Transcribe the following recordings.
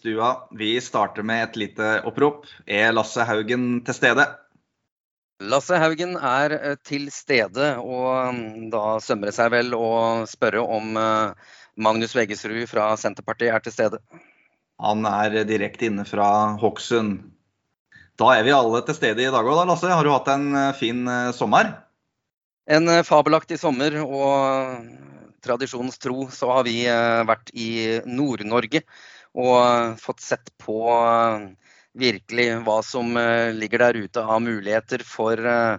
stua. Vi starter med et lite opprop. Er Lasse Haugen til stede? Lasse Haugen er eh, til stede, og mm, da sømmer det seg vel å spørre om eh, Magnus Veggesrud fra Senterpartiet er til stede. Han er direkte inne fra Hokksund. Da er vi alle til stede i dag òg, da, Lasse. Har du hatt en eh, fin sommer? En fabelaktig sommer, og tradisjonens tro så har vi vært i Nord-Norge og fått sett på virkelig hva som eh, ligger der ute av muligheter for eh,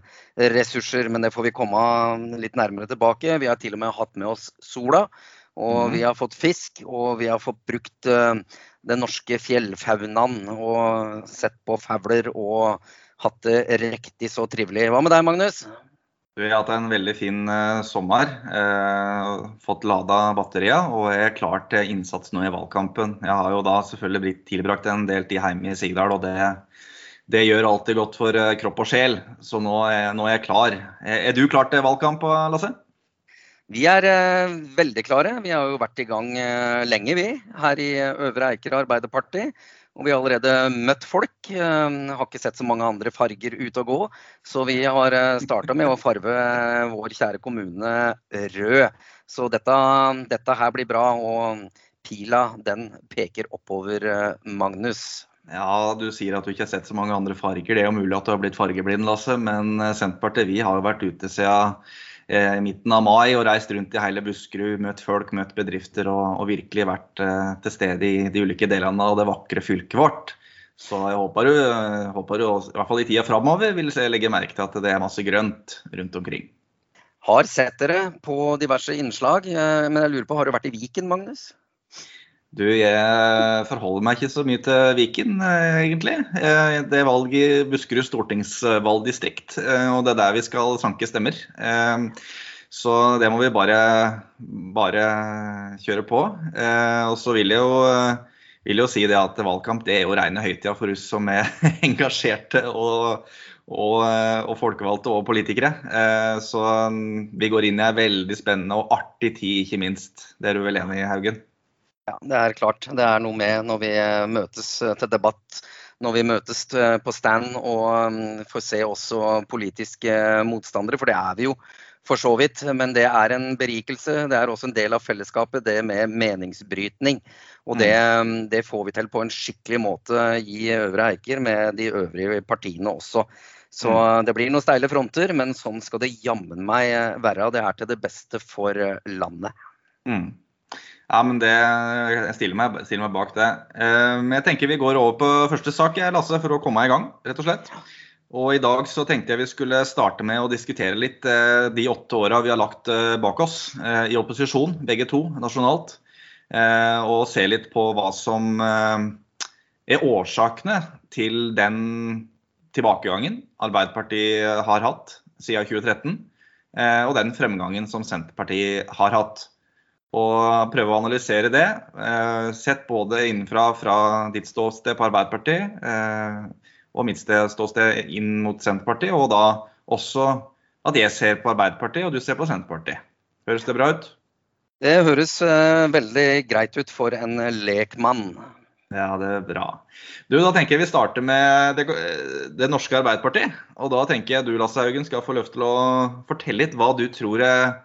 ressurser. Men det får vi komme litt nærmere tilbake. Vi har til og med hatt med oss sola. Og mhm. vi har fått fisk, og vi har fått brukt eh, den norske fjellfaunaen og sett på fugler og hatt det riktig så trivelig. Hva med deg, Magnus? Vi har hatt en veldig fin uh, sommer. Uh, fått lada batterier og er klar til innsats nå i valgkampen. Jeg har jo da selvfølgelig blitt tilbrakt en del tid hjemme i Sigdal, og det, det gjør alltid godt for uh, kropp og sjel. Så nå er, nå er jeg klar. Er, er, du klar til valgkamp, Lasse? Vi er veldig klare. Vi har jo vært i gang lenge, vi, her i Øvre Eiker Arbeiderparti. Og vi har allerede møtt folk. Eh, har ikke sett så mange andre farger ute og gå. Så vi har eh, starta med å farve vår kjære kommune rød. Så dette, dette her blir bra. Og pila den peker oppover, eh, Magnus. Ja, du sier at du ikke har sett så mange andre farger. Det er jo mulig at du har blitt fargeblind, Lasse. Men Senterpartiet vi har jo vært ute siden Eh, i midten av mai og reist rundt i hele Buskerud, møtt folk, møtt bedrifter og, og virkelig vært eh, til stede i de ulike delene av det vakre fylket vårt. Så jeg håper du, håper du i hvert fall i tida framover vil legge merke til at det er masse grønt rundt omkring. Har sett dere på diverse innslag, eh, men jeg lurer på, har du vært i Viken, Magnus? Du, jeg forholder meg ikke så mye til Viken, eh, egentlig. Eh, det er valg i Buskerud stortingsvalgdistrikt, eh, og det er der vi skal sanke stemmer. Så det må vi bare, bare kjøre på. Og så vil jeg jo, vil jo si det at valgkamp det er jo rene høytida for oss som er engasjerte og, og, og, folkevalgte og politikere. Så vi går inn i ei veldig spennende og artig tid, ikke minst. Det er du vel enig i, Haugen? Ja, det er klart. Det er noe med når vi eh, møtes eh, til debatt, når vi møtes eh, på stand og mm, får se også politiske motstandere, for det er vi jo for så vidt. Men det er en berikelse. Det er også en del av fellesskapet, det med meningsbrytning. Og det, mm. Mm, det får vi til på en skikkelig måte i Øvre Eiker med de øvrige partiene også. Så det blir noen steile fronter, men sånn skal det jammen meg være. Det er til det beste for landet. Mm. Ja, men det, Jeg stiller meg, stiller meg bak det. Eh, men jeg tenker vi går over på første sak, Lasse, for å komme i gang, rett og slett. Og I dag så tenkte jeg vi skulle starte med å diskutere litt eh, de åtte åra vi har lagt eh, bak oss i opposisjon, begge to nasjonalt. Og se litt på hva som er årsakene til den tilbakegangen Arbeiderpartiet har hatt siden 2013. Og den fremgangen som Senterpartiet har hatt og prøve å analysere det. Eh, sett både innenfra fra ditt ståsted på Arbeiderpartiet eh, og mitt ståsted inn mot Senterpartiet, og da også at jeg ser på Arbeiderpartiet og du ser på Senterpartiet. Høres det bra ut? Det høres uh, veldig greit ut for en lekmann. Ja, det er bra. Du, Da tenker jeg vi starter med det, det norske Arbeiderpartiet. Og da tenker jeg du Lasse Haugen, skal få lov til å fortelle litt hva du tror er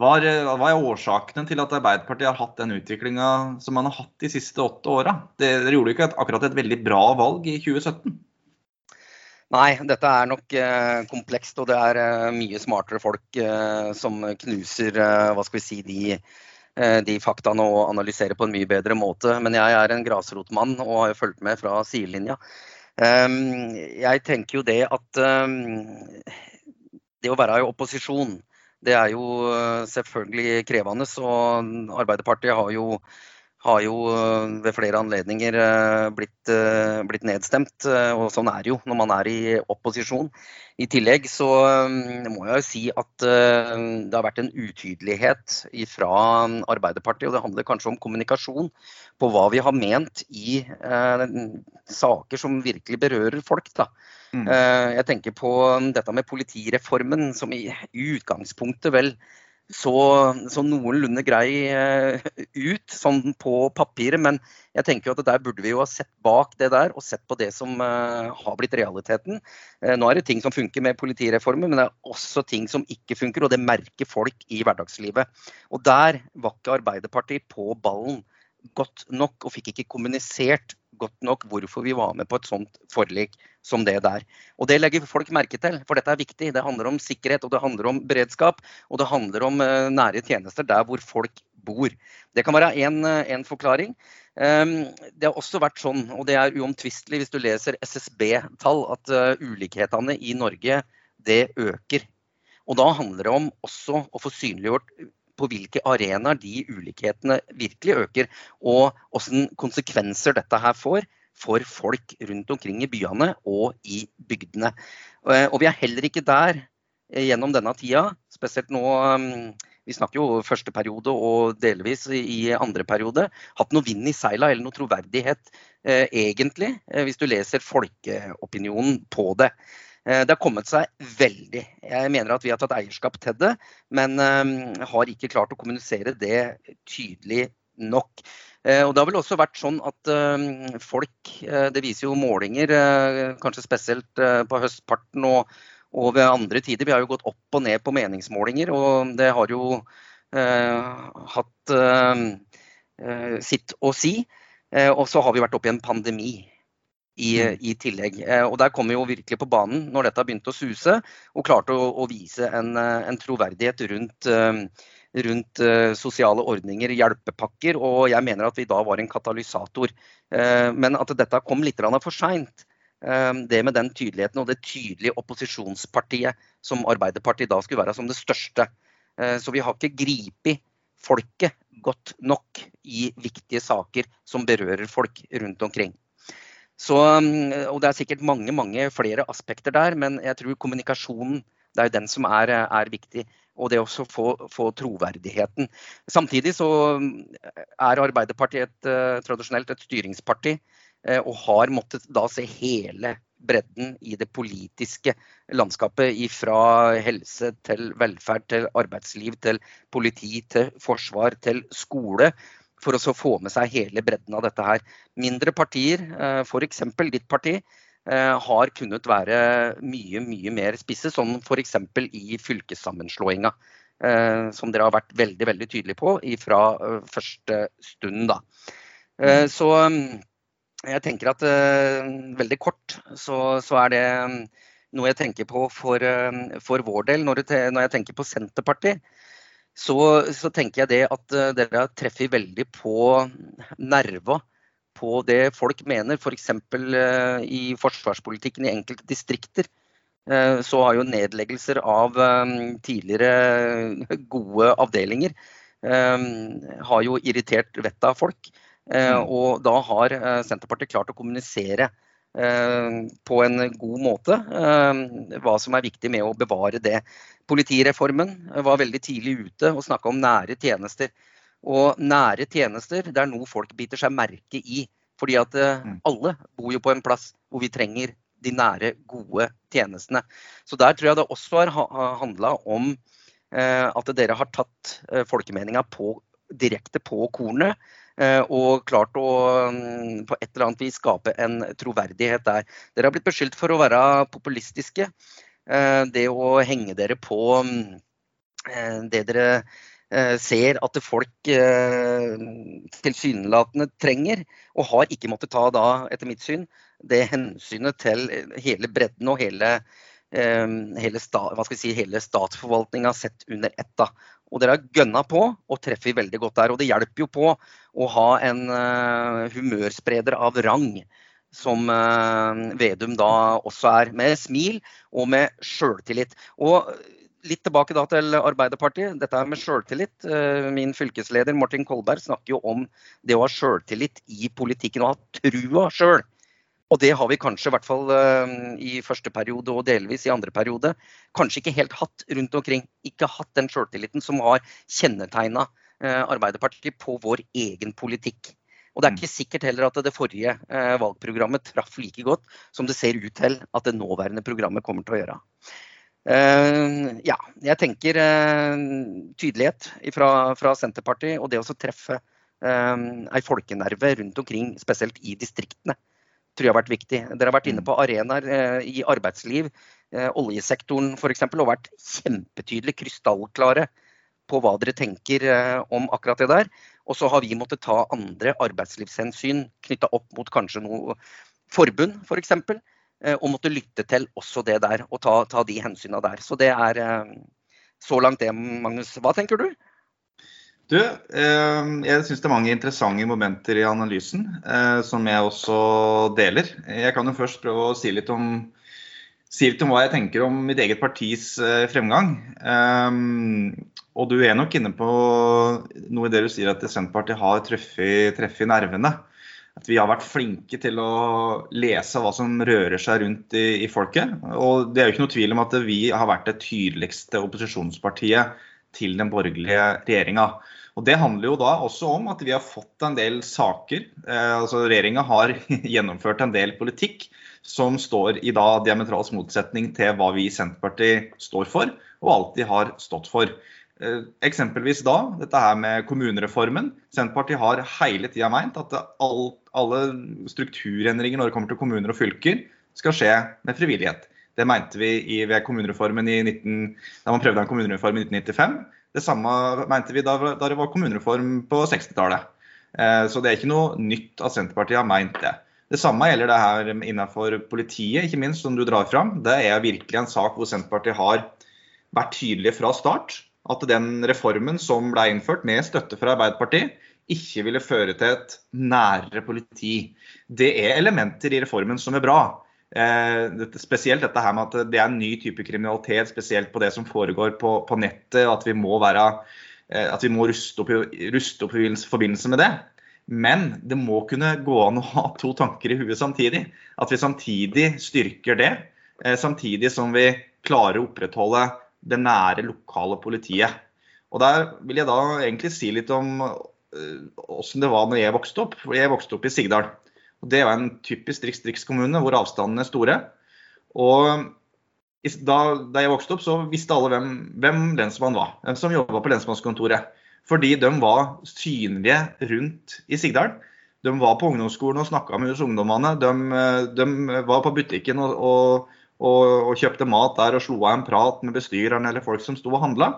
hva er, hva er, årsakene til at Arbeiderpartiet har hatt den utviklinga som man har hatt de siste åtte åra? Dere gjorde ikke akkurat et veldig bra valg i 2017? Nei, dette er nok eh, komplekst, og det er eh, mye smartere folk eh, som knuser hva skal vi si, de, de faktaene og analyserer på en mye bedre måte. Men jeg er en grasrotmann og har jo fulgt med fra sidelinja. Um, jeg tenker jo det at um, det å være i opposisjon det er jo eh, selvfølgelig krevende. Og Arbeiderpartiet har jo, har jo eh, ved flere anledninger eh, blitt, blitt, nedstemt. Og sånn er det jo når man er i opposisjon. I tillegg så må jeg jo si at det har vært en utydelighet fra Arbeiderpartiet. Og det handler kanskje om kommunikasjon på hva vi har ment i saker som virkelig berører folk. da. Mm. Eh, jeg tenker på dette med politireformen, som i utgangspunktet vel så, så, noenlunde grei uh, ut sånn på papiret. Men jeg tenker jo at der burde vi jo ha sett bak det der og sett på det som uh, har blitt realiteten. Nå er det ting som funker med politireformen, men det er også ting som ikke funker. Og det merker folk i hverdagslivet. Og der var ikke Arbeiderpartiet på ballen godt nok og fikk ikke kommunisert godt nok hvorfor vi var med på et sånt forlik som det der. Og Det legger folk merke til, for dette er viktig. Det handler om sikkerhet og det handler om beredskap. Og det handler om uh, nære tjenester der hvor folk bor. Det kan være én uh, forklaring. Um, det har også vært sånn, og det er uomtvistelig hvis du leser SSB-tall, at uh, ulikhetene i Norge det øker. Og da handler det om også å få synliggjort på hvilke arenaer de ulikhetene virkelig øker, og hvilke konsekvenser dette her får for folk rundt omkring i byene og i bygdene. Eh, og vi er heller ikke der eh, gjennom denne tida, spesielt nå mm, vi snakker jo første periode og delvis i andre periode. Hatt noe vind i seila eller noe troverdighet, eh, egentlig, eh, hvis du leser folkeopinionen på det. Eh, det har kommet seg veldig. Jeg mener at vi har tatt eierskap til det, men eh, har ikke klart å kommunisere det tydelig nok. Eh, og Det har vel også vært sånn at folk, det viser jo målinger, kanskje spesielt på høstparten og, og ved andre tider, vi har jo gått opp og ned på meningsmålinger, og det har jo eh, hatt eh, sitt å si. Og så har vi vært oppe i en pandemi i, mm. i, tillegg. Eh, og Der kom vi jo virkelig på banen når dette begynte å suse, og klarte å, å vise en, eh, en, troverdighet rundt, eh, rundt sosiale ordninger, hjelpepakker. Og jeg mener at vi da var en katalysator. Men at dette kom litt for seint. Det med den tydeligheten og det tydelige opposisjonspartiet som Arbeiderpartiet da skulle være som det største. Så vi har ikke gripet folket godt nok i viktige saker som berører folk rundt omkring. Så, mm, og Det er sikkert mange mange flere aspekter der, men jeg tror kommunikasjonen det er den som er, er viktig. Og det å få, få, troverdigheten. Samtidig så mm, er Arbeiderpartiet et, uh, tradisjonelt et styringsparti, uh, og har måttet da se hele bredden i det politiske landskapet. Fra helse til velferd til arbeidsliv til politi til forsvar til skole for å få med seg hele bredden av dette her. Mindre partier, eh, f.eks. ditt parti, eh, har kunnet være mye mye mer spisse, som f.eks. i fylkessammenslåinga. Eh, som dere har vært veldig veldig tydelige på fra første stund. da. Mm. Så jeg tenker at veldig kort så, så er det noe jeg tenker på for, for vår del når jeg tenker på Senterpartiet så, så, tenker jeg det at uh, dere treffer veldig på nerva på det folk mener. F.eks. For uh, i forsvarspolitikken i enkelte distrikter. Uh, så har jo nedleggelser av tidligere gode avdelinger har jo irritert vettet av folk. Mm. Og da har Senterpartiet klart å kommunisere på en god måte hva som er viktig med å bevare det. Politireformen var veldig tidlig ute og snakka om nære tjenester. Og nære tjenester det er noe folk biter seg merke i. Fordi at eh, mm. alle bor jo på en plass hvor vi trenger de nære, gode tjenestene. Så der tror jeg det også har handla om eh, at dere har tatt eh, folkemeninga direkte på kornet. Og klart å mm, på et eller annet vis skape en troverdighet der. Dere har blitt beskyldt for å være populistiske. Eh, det å henge dere på eh, det dere eh, ser at folk tilsynelatende trenger, og har ikke måttet ta da, etter mitt syn, det hensynet til hele bredden og hele, hele, sta, si, hele statsforvaltninga sett under ett. Og dere har gønna på og treffer veldig godt der. Og det hjelper jo på å ha en humørspreder av rang som eh, Vedum da også er, med smil og med sjøltillit. Og litt tilbake da til Arbeiderpartiet. Dette er med sjøltillit. Eh, min fylkesleder Martin Kolberg snakker jo om det å ha sjøltillit i politikken og ha trua sjøl. Og det har vi kanskje, i hvert fall eh, i første periode og delvis i andre periode, kanskje ikke helt hatt rundt omkring. Ikke hatt den sjøltilliten som har kjennetegna Arbeiderpartiet på vår egen politikk. Og det er mm. ikke sikkert heller at det forrige eh, valgprogrammet traff like godt som det ser ut til at det nåværende programmet kommer til å gjøre. Uh, ja, jeg tenker uh, tydelighet fra, fra, Senterpartiet og det å treffe uh, ei folkenerve rundt omkring, spesielt i distriktene, tror jeg har vært viktig. Dere har vært inne mm. på arenaer i arbeidsliv, oljesektoren f.eks., og vært kjempetydelig krystallklare på hva dere tenker om akkurat det der. Og så har vi måttet ta andre arbeidslivshensyn knytta opp mot kanskje noe forbund, f.eks. For eksempel, Eh, og måtte lytte til også det der, og ta, ta de hensynene der. Så det er eh, så langt det, Magnus. Hva tenker du? Du, eh, jeg syns det er mange interessante momenter i analysen som jeg også deler. Jeg kan jo først prøve å si litt om, si litt om hva jeg tenker om mitt eget partis fremgang. og du er nok inne på noe i det du sier at Senterpartiet har truffet nervene at vi har vært flinke til å lese hva som rører seg rundt i, i, folket. Og det er jo ikke noe tvil om at vi har vært det tydeligste opposisjonspartiet til den borgerlige regjeringa. Og Det handler jo da også om at vi har fått en del saker. Eh, altså Regjeringa har gjennomført en del politikk som står i da diametralsk motsetning til hva vi i Senterpartiet står for, og alltid har stått for. Eh, eksempelvis da, dette her med kommunereformen. Senterpartiet har hele tida meint at alt, alle strukturendringer når det kommer til kommuner og fylker, skal skje med frivillighet. Det mente vi i, ved kommunereformen i 19, da man prøvde en kommunereform i 1995. Det samme mente vi da, da det var kommunereform på 60-tallet. Eh, så det er ikke noe nytt at Senterpartiet har meint det. Det samme gjelder det her innenfor politiet, ikke minst, som du drar fram. Det er virkelig en sak hvor Senterpartiet har vært tydelige fra start at den reformen som ble innført med støtte fra Arbeiderpartiet, ikke ville føre til et nærere politi. Det er elementer i reformen som er bra. Eh, dette, spesielt dette her med at det er en ny type kriminalitet, spesielt på det som foregår på, på nettet. At vi må, være, eh, at vi må ruste, opp, ruste opp i forbindelse med det. Men det må kunne gå an å ha to tanker i huet samtidig. At vi samtidig styrker det, eh, samtidig som vi klarer å opprettholde det nære, lokale politiet. Og Der vil jeg da egentlig si litt om åssen det var når jeg vokste opp. Jeg vokste opp i Sigdal. Og Det var en typisk distriktskommune hvor avstandene er store. Og da, da, jeg vokste opp, så visste alle hvem, hvem lensmannen var. Hvem som jobba på lensmannskontoret. Fordi de var synlige rundt i Sigdal. De var på ungdomsskolen og snakka med ungdommene. De, de, var på butikken og, og og, og, kjøpte mat der og slo av en prat med bestyreren eller folk som sto og handla.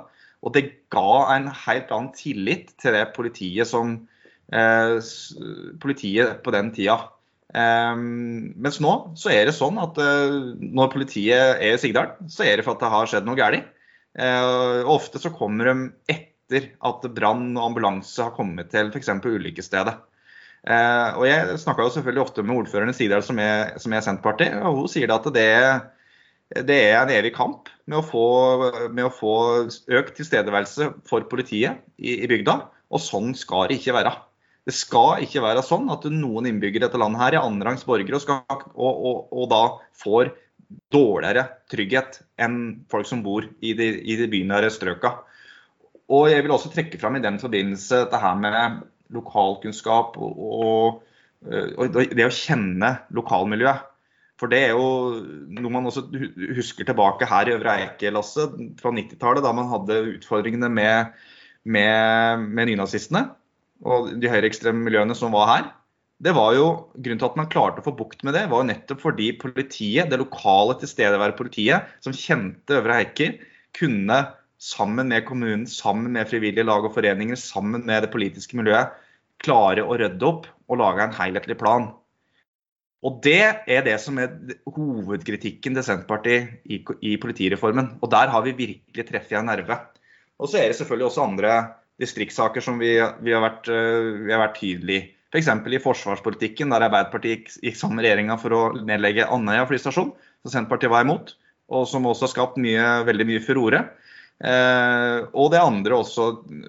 Og det ga en helt annen tillit til det politiet som eh, politiet på den tida. Eh, mens nå så er det sånn at uh, når politiet er i Sigdal, så er det for at det har skjedd noe galt. Uh, ofte så kommer de etter at brann og ambulanse har kommet til f.eks. ulykkesstedet. Uh, og Jeg snakka selvfølgelig ofte med ordføreren i Sigdal som er, som er Senterpartiet, og hun sier at det det er en evig kamp med å få, med å få økt tilstedeværelse for politiet i, i, bygda. Og sånn skal det ikke være. Det skal ikke være sånn at noen innbyggere i dette landet her er annenrangs borgere og, og, og, og, da får dårligere trygghet enn folk som bor i de, i de bynære strøka. Og jeg vil også trekke fram i den forbindelse dette her med lokalkunnskap og, og det å kjenne lokalmiljøet. For det er jo noe man også husker tilbake her i Øvre Eike, Lasse, fra 90-tallet, da man hadde utfordringene med, med, med nynazistene og de høyreekstreme miljøene som var her. Det var jo, Grunnen til at man klarte å få bukt med det, var jo nettopp fordi politiet, det lokale tilstedeværende politiet, som kjente Øvre Eiker, kunne sammen med kommunen, sammen med frivillige lag og foreninger, sammen med det politiske miljøet, klare å rydde opp og lage en helhetlig plan. Og Det er det som er hovedkritikken til Senterpartiet i, politireformen. Og Der har vi virkelig treffet en nerve. Og så er det selvfølgelig også andre distriktssaker som vi, vi, har, vært, uh, vi har vært tydelige i. F.eks. I forsvarspolitikken, der Arbeiderpartiet gikk sammen med regjeringa for å nedlegge Andøya flystasjon, som Senterpartiet var imot, og som også har skapt mye, veldig mye furore. Eh, og det andre også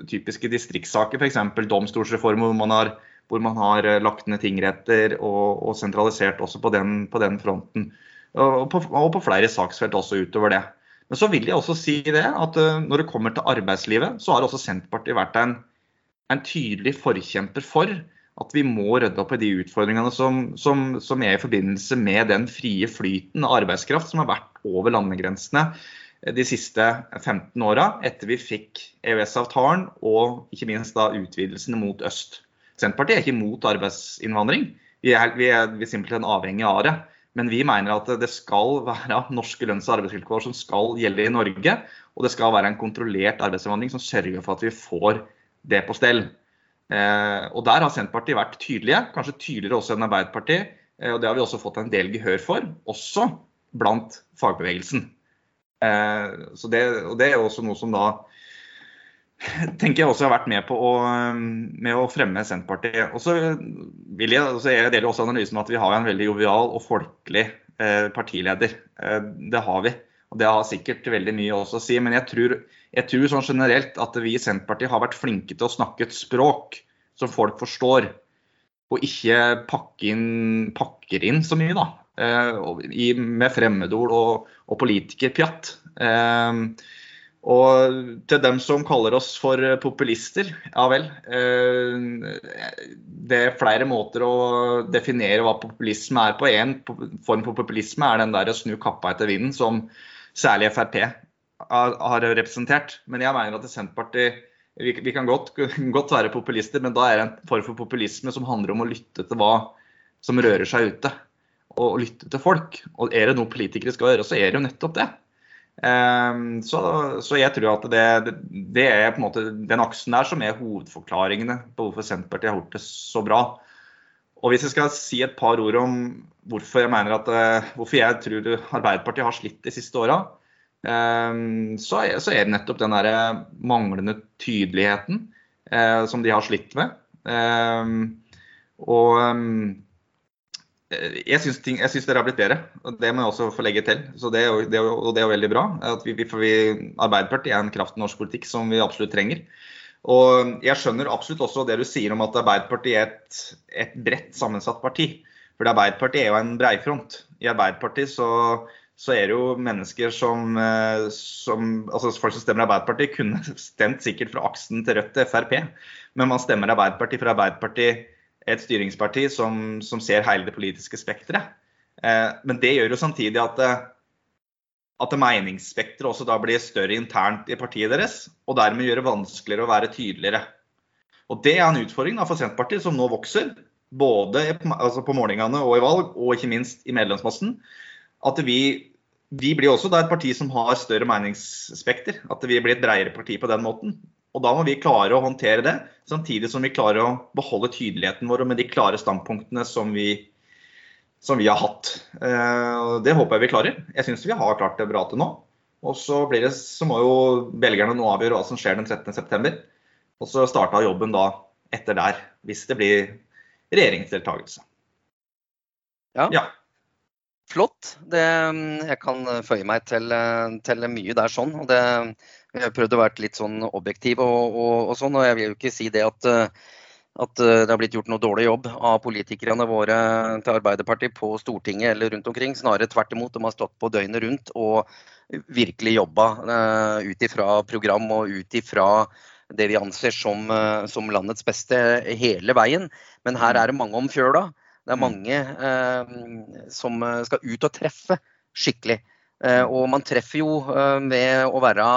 typiske distriktssaker, f.eks. domstolsreformen, hvor man har hvor man har eh, lagt ned tingretter og, og sentralisert også på den, på den fronten. Og på, og på, flere saksfelt også utover det. Men så vil jeg også si det at uh, når det kommer til arbeidslivet, så har også Senterpartiet vært en, en tydelig forkjemper for at vi må rydde opp i de utfordringene som, som, som, er i forbindelse med den frie flyten av arbeidskraft som har vært over landegrensene de siste 15 åra, etter vi fikk EØS-avtalen og ikke minst da utvidelsene mot øst. Senterpartiet er ikke imot arbeidsinnvandring, vi er, vi er, vi er simpelthen avhengig av det. Men vi mener at det skal være norske lønns- og arbeidsvilkår som skal gjelde i Norge. Og det skal være en kontrollert arbeidsinnvandring som sørger for at vi får det på stell. Eh, og Der har Senterpartiet vært tydelige, kanskje tydeligere også enn Arbeiderpartiet. Eh, og Det har vi også fått en del gehør for, også blant fagbevegelsen. Eh, så det, og det er også noe som da tenker jeg også har vært med på å, med å fremme Senterpartiet. Og så vil jeg, altså jeg deler også analysen med at vi har en veldig jovial og folkelig eh, partileder. Eh, det har vi. Og det har sikkert veldig mye også å si. Men jeg tror, jeg tror sånn generelt at vi i Senterpartiet har vært flinke til å snakke et språk som folk forstår. Og ikke pakke inn, pakker inn så mye, da. Eh, med fremmedord og, og politikerpjatt. Eh, og til dem som kaller oss for populister, ja vel. Eh, det er flere måter å definere hva populisme er på. En form for populisme er den der å snu kappa etter vinden, som særlig Frp har representert. Men jeg mener at Senterpartiet vi kan godt, godt være populister, men da er det en form for populisme som handler om å lytte til hva som rører seg ute. Og lytte til folk. Og er det noe politikere skal gjøre, så er det jo nettopp det. Ehm, så, så, jeg tror at det, det, er på en måte den aksen der som er hovedforklaringene på hvorfor Senterpartiet har gjort det så bra. Og hvis jeg skal si et par ord om hvorfor jeg mener at, eh, hvorfor jeg tror Arbeiderpartiet har slitt de siste åra, ehm, så, er det nettopp den der manglende tydeligheten eh, som de har slitt med. Ehm, og Eh, jeg syns, ting, jeg syns dere har blitt bedre, og det må jeg også få legge til. Så det det og det er veldig bra. Vi, vi, Arbeiderpartiet er en kraft i norsk politikk som vi absolutt trenger. Og jeg skjønner absolutt også det du sier om at Arbeiderpartiet er et, et bredt sammensatt parti. For Arbeiderpartiet er jo en breifront. I Arbeiderpartiet så, så er det jo mennesker som, eh, som, altså Folk som stemmer Arbeiderpartiet, kunne stemt sikkert fra aksen til Rødt til Frp. Men man stemmer Arbeiderpartiet for Arbeiderpartiet et styringsparti som, som ser hele det politiske spekteret. Eh, men det gjør jo samtidig at, det at meningsspekteret også da blir større internt i partiet deres, og dermed gjør det vanskeligere å være tydeligere. Og Det er en utfordring da, for Senterpartiet, som nå vokser. Både altså på målingene og i valg, og ikke minst i medlemsmassen. At vi, vi blir også da et parti som har større meningsspekter. At vi blir et bredere parti på den måten. Og Da må vi klare å håndtere det, samtidig som vi klarer å beholde tydeligheten vår med de klare standpunktene som vi, som vi har hatt. Eh, det håper jeg vi klarer. Jeg syns vi har klart det bra til nå. Og så, det, så må jo belgierne nå avgjøre hva som skjer den 13.9. Og så starta jobben da etter der, hvis det blir regjeringsdeltakelse. Ja. ja. Flott. Det, jeg kan føye meg til, til mye der sånn. og det jeg har prøvd å være litt sånn objektiv og, og, og, sånn, og jeg vil jo ikke si det at, eh, at eh, det har blitt gjort noe dårlig jobb av politikerne våre til Arbeiderpartiet på Stortinget eller rundt omkring. Snarere tvert imot. De har stått på døgnet rundt og virkelig jobba uh, ut ifra program og ut ifra det vi anser som, uh, som, landets beste hele veien. Men her er det mange om fjøla. Det er mm. mange uh, som skal ut og treffe skikkelig. Eh, og man treffer jo eh, ved å være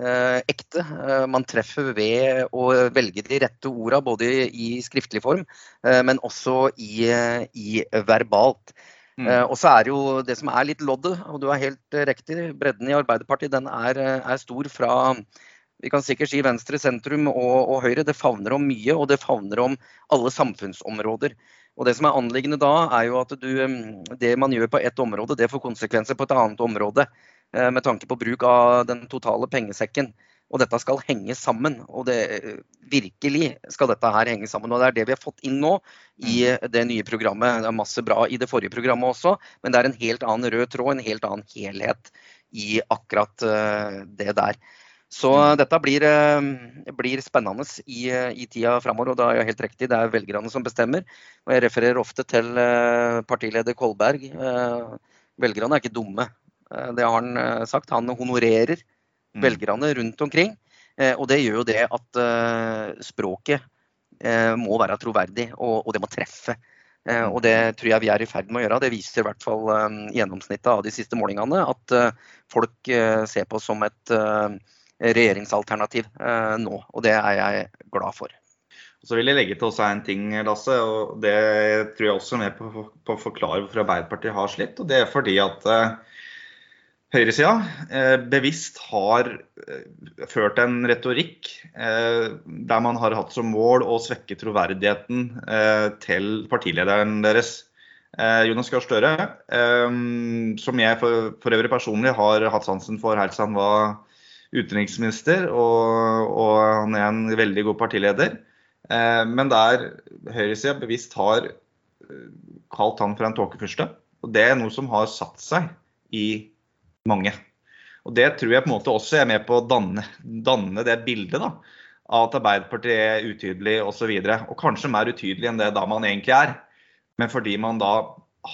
eh, ekte. Man treffer ved å velge de rette orda, både i skriftlig form, men også i, i verbalt. Mm. Og så er det jo det som er litt loddet, og du har helt riktig, bredden i Arbeiderpartiet den er, er stor fra vi kan sikkert si venstre, sentrum og, og, høyre. Det favner om mye, og det favner om alle samfunnsområder. Og Det som er anliggende da, er jo at du, det man gjør på ett område, det får konsekvenser på et annet område. Eh, med tanke på bruk av den totale pengesekken. Og dette skal henge sammen. Og det, virkelig skal dette her henge sammen. Og det er det vi har fått inn nå i mm. det nye programmet. Det er masse bra i det forrige programmet også, men det er en helt annen rød tråd, en helt annen helhet i akkurat eh, det der. Så mm. dette blir, eh, blir spennende i, i tida framover. Og da er jeg helt riktig, det er velgerne som bestemmer. Og jeg refererer ofte til eh, partileder Kolberg. Eh, velgerne er ikke dumme. Det har han sagt. Han honorerer mm. velgerne rundt omkring. Og det gjør jo det at språket må være troverdig, og, det må treffe. Eh, og det tror jeg vi er i ferd med å gjøre. Det viser i hvert fall eh, gjennomsnittet av de siste målingene. At eh, folk ser på som et regjeringsalternativ nå. Og det er jeg glad for. Så vil jeg legge til også en ting, Lasse. og Det tror jeg også er med på, å forklare hvorfor Arbeiderpartiet har slitt. og Det er fordi at høyresida eh, bevisst har eh, ført en retorikk eh, der man har hatt som mål å svekke troverdigheten til partilederen deres. Jonas Gahr Støre, som jeg for, for, øvrig personlig har hatt sansen for helt siden han var utenriksminister, og, og, han er en veldig god partileder. Men der høyresida bevisst har kalt han for en tåkefyrste. Og det er noe som har satt seg i mange. Og Det tror jeg på en måte også er med på å danne, danne det bildet da, at Arbeiderpartiet er utydelig osv. Og, så og kanskje mer utydelig enn det da man egentlig er. Men fordi man da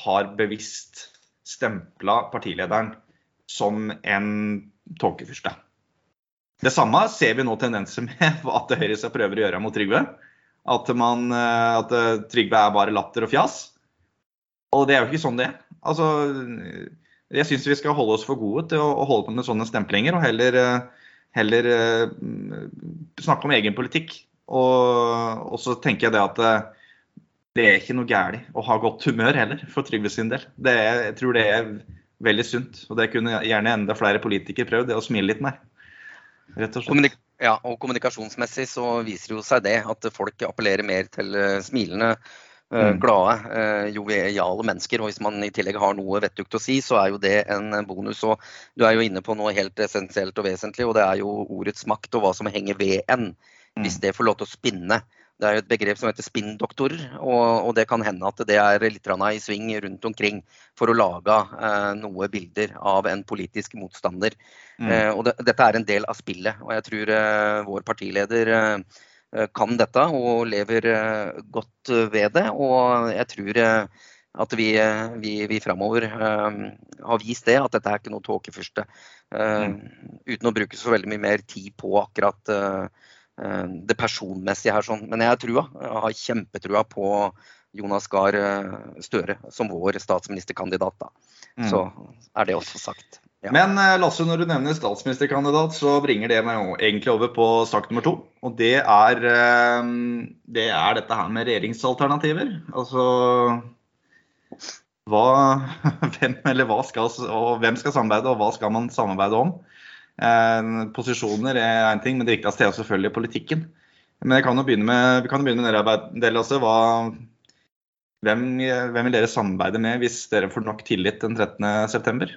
har bevisst stempla partilederen som en tåkefyrste. Det samme ser vi nå tendenser med at Høyre skal prøve å gjøre mot Trygve. At, man, at Trygve er bare latter og fjas. Og det er jo ikke sånn det er. Altså, jeg syns vi skal holde oss for gode til å, holde på med sånne stemplinger, og heller, eh, heller snakke om egen politikk. Og, og, så tenker jeg det at det er ikke noe galt å ha godt humør heller, for Trygve sin del. Er, jeg tror det er veldig sunt. Og det kunne gjerne enda flere politikere prøvd, det å smile litt mer. Rett og slett. Ja, og kommunikasjonsmessig så viser jo seg det at folk appellerer mer til smilende Eh, mm. glade, eh, joviale mennesker. Og hvis man i tillegg har noe vettugt å si, så er jo det en bonus. Og du er jo inne på noe helt essensielt og vesentlig, og det er jo ordets makt og hva som henger ved en. Hvis mm. det får lov til å spinne. Det er jo et begrep som heter spinndoktorer, og, og, det kan hende at det er litt i sving rundt omkring for å lage eh, noe bilder av en politisk motstander. Mm. Eh, og det, dette er en del av spillet, og jeg tror eh, vår partileder eh, Eh, kan dette og lever eh, godt ved det. Og jeg tror eh, at vi, vi, vi framover har vist det, at dette er ikke noe tåkefyrste. Mm. Uten å bruke så veldig mye mer tid på akkurat det personmessige her. Sånn. Men jeg har trua. Jeg har kjempetrua på Jonas Gahr Støre som vår statsministerkandidat. Da. Mm. Så er det også sagt. Ja. Men eh, Lasse, når du nevner statsministerkandidat, så bringer det meg egentlig over på sak nummer to. Og det er, eh, det er dette her med regjeringsalternativer. Altså hva, hvem, eller hva skal, og hvem skal samarbeide, og hva skal man samarbeide om? Eh, posisjoner er én ting, men det viktigste er selvfølgelig politikken. Men kan med, vi kan jo begynne med dere, del, Lasse. Hva, hvem, hvem vil dere samarbeide med hvis dere får nok tillit den 13.9?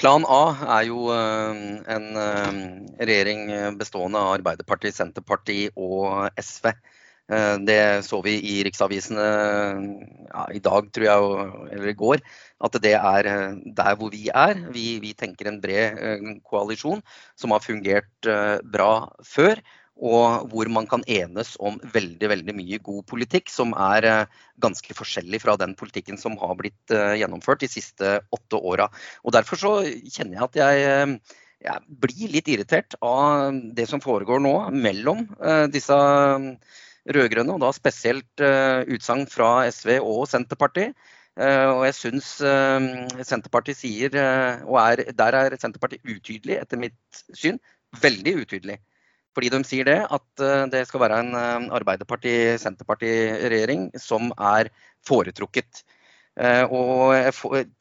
Plan A er jo eh, en eh, regjering bestående av Arbeiderpartiet, Senterpartiet og SV. Eh, det så vi i riksavisene ja, i dag, tror jeg, eller i går, at det er der hvor vi er. Vi, vi tenker en bred koalisjon som har fungert bra før og hvor man kan enes om veldig veldig mye god politikk som er eh, ganske forskjellig fra den politikken som har blitt eh, gjennomført de siste åtte åra. Derfor så kjenner jeg at jeg, eh, jeg, blir litt irritert av det som foregår nå mellom disse rød-grønne, og da spesielt utsagn fra SV og Senterpartiet. Og jeg syns Senterpartiet sier, og er, der er Senterpartiet utydelig etter mitt syn, veldig utydelig. Fordi de sier det, at eh, det skal være en eh, Arbeiderparti-Senterparti-regjering som er foretrukket. Eh, og jeg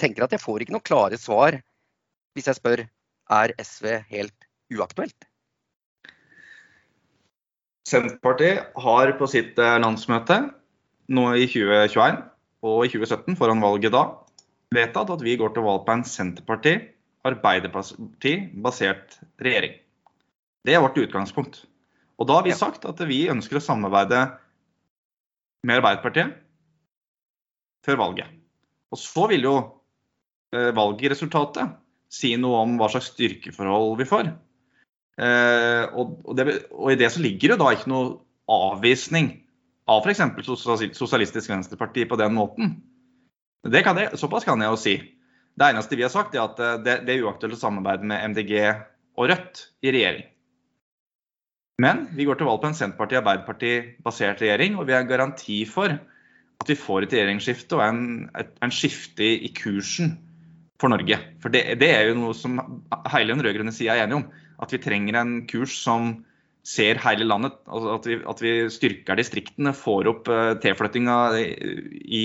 tenker at jeg får ikke noe klare svar hvis jeg spør er SV helt uaktuelt. Senterpartiet har på sitt landsmøte nå i 2021 og i 2017 foran valget da vedtatt at vi går til valg på en Senterparti-Arbeiderparti-basert regjering. Det er vårt utgangspunkt. Og da har vi sagt at vi ønsker å samarbeide med Arbeiderpartiet før valget. Og så vil jo eh, valgresultatet si noe om hva slags styrkeforhold vi får. Eh, og, og, det, og, i det så ligger det da ikke noe avvisning av f.eks. Sosialistisk Venstreparti på den måten. Kan jeg, såpass kan jeg jo si. Det eneste vi har sagt, er at eh, det, det er uaktuelt å samarbeide med MDG og Rødt i regjering. Men vi går til valg på en Senterparti-Arbeiderparti-basert regjering, og vi har garanti for at vi får et regjeringsskifte og en, et, en skifte i kursen for Norge. For det, det er jo noe som hele den rød-grønne sida er enige om. At vi trenger en kurs som ser hele landet. Altså at, vi, at, vi, styrker distriktene, får opp uh, tilflyttinga i,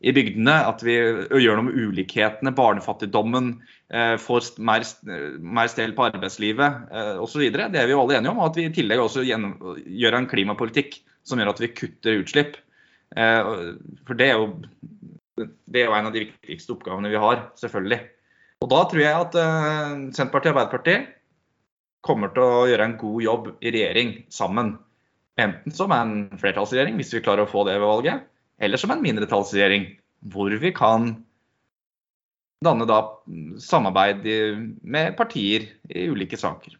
i, bygdene. At vi gjør noe med ulikhetene, barnefattigdommen, uh, får mer, mer stell på arbeidslivet uh, osv. Det er vi jo alle enige om. Og at vi i tillegg også gjør en klimapolitikk som gjør at vi kutter utslipp. Uh, for det er jo det er jo en av de viktigste oppgavene vi har, selvfølgelig. Og da tror jeg at Senterpartiet og Arbeiderpartiet kommer til å gjøre en god jobb i regjering sammen. Enten som en flertallsregjering, hvis vi klarer å få det ved valget, eller som en mindretallsregjering, hvor vi kan danne da samarbeid med partier i ulike saker.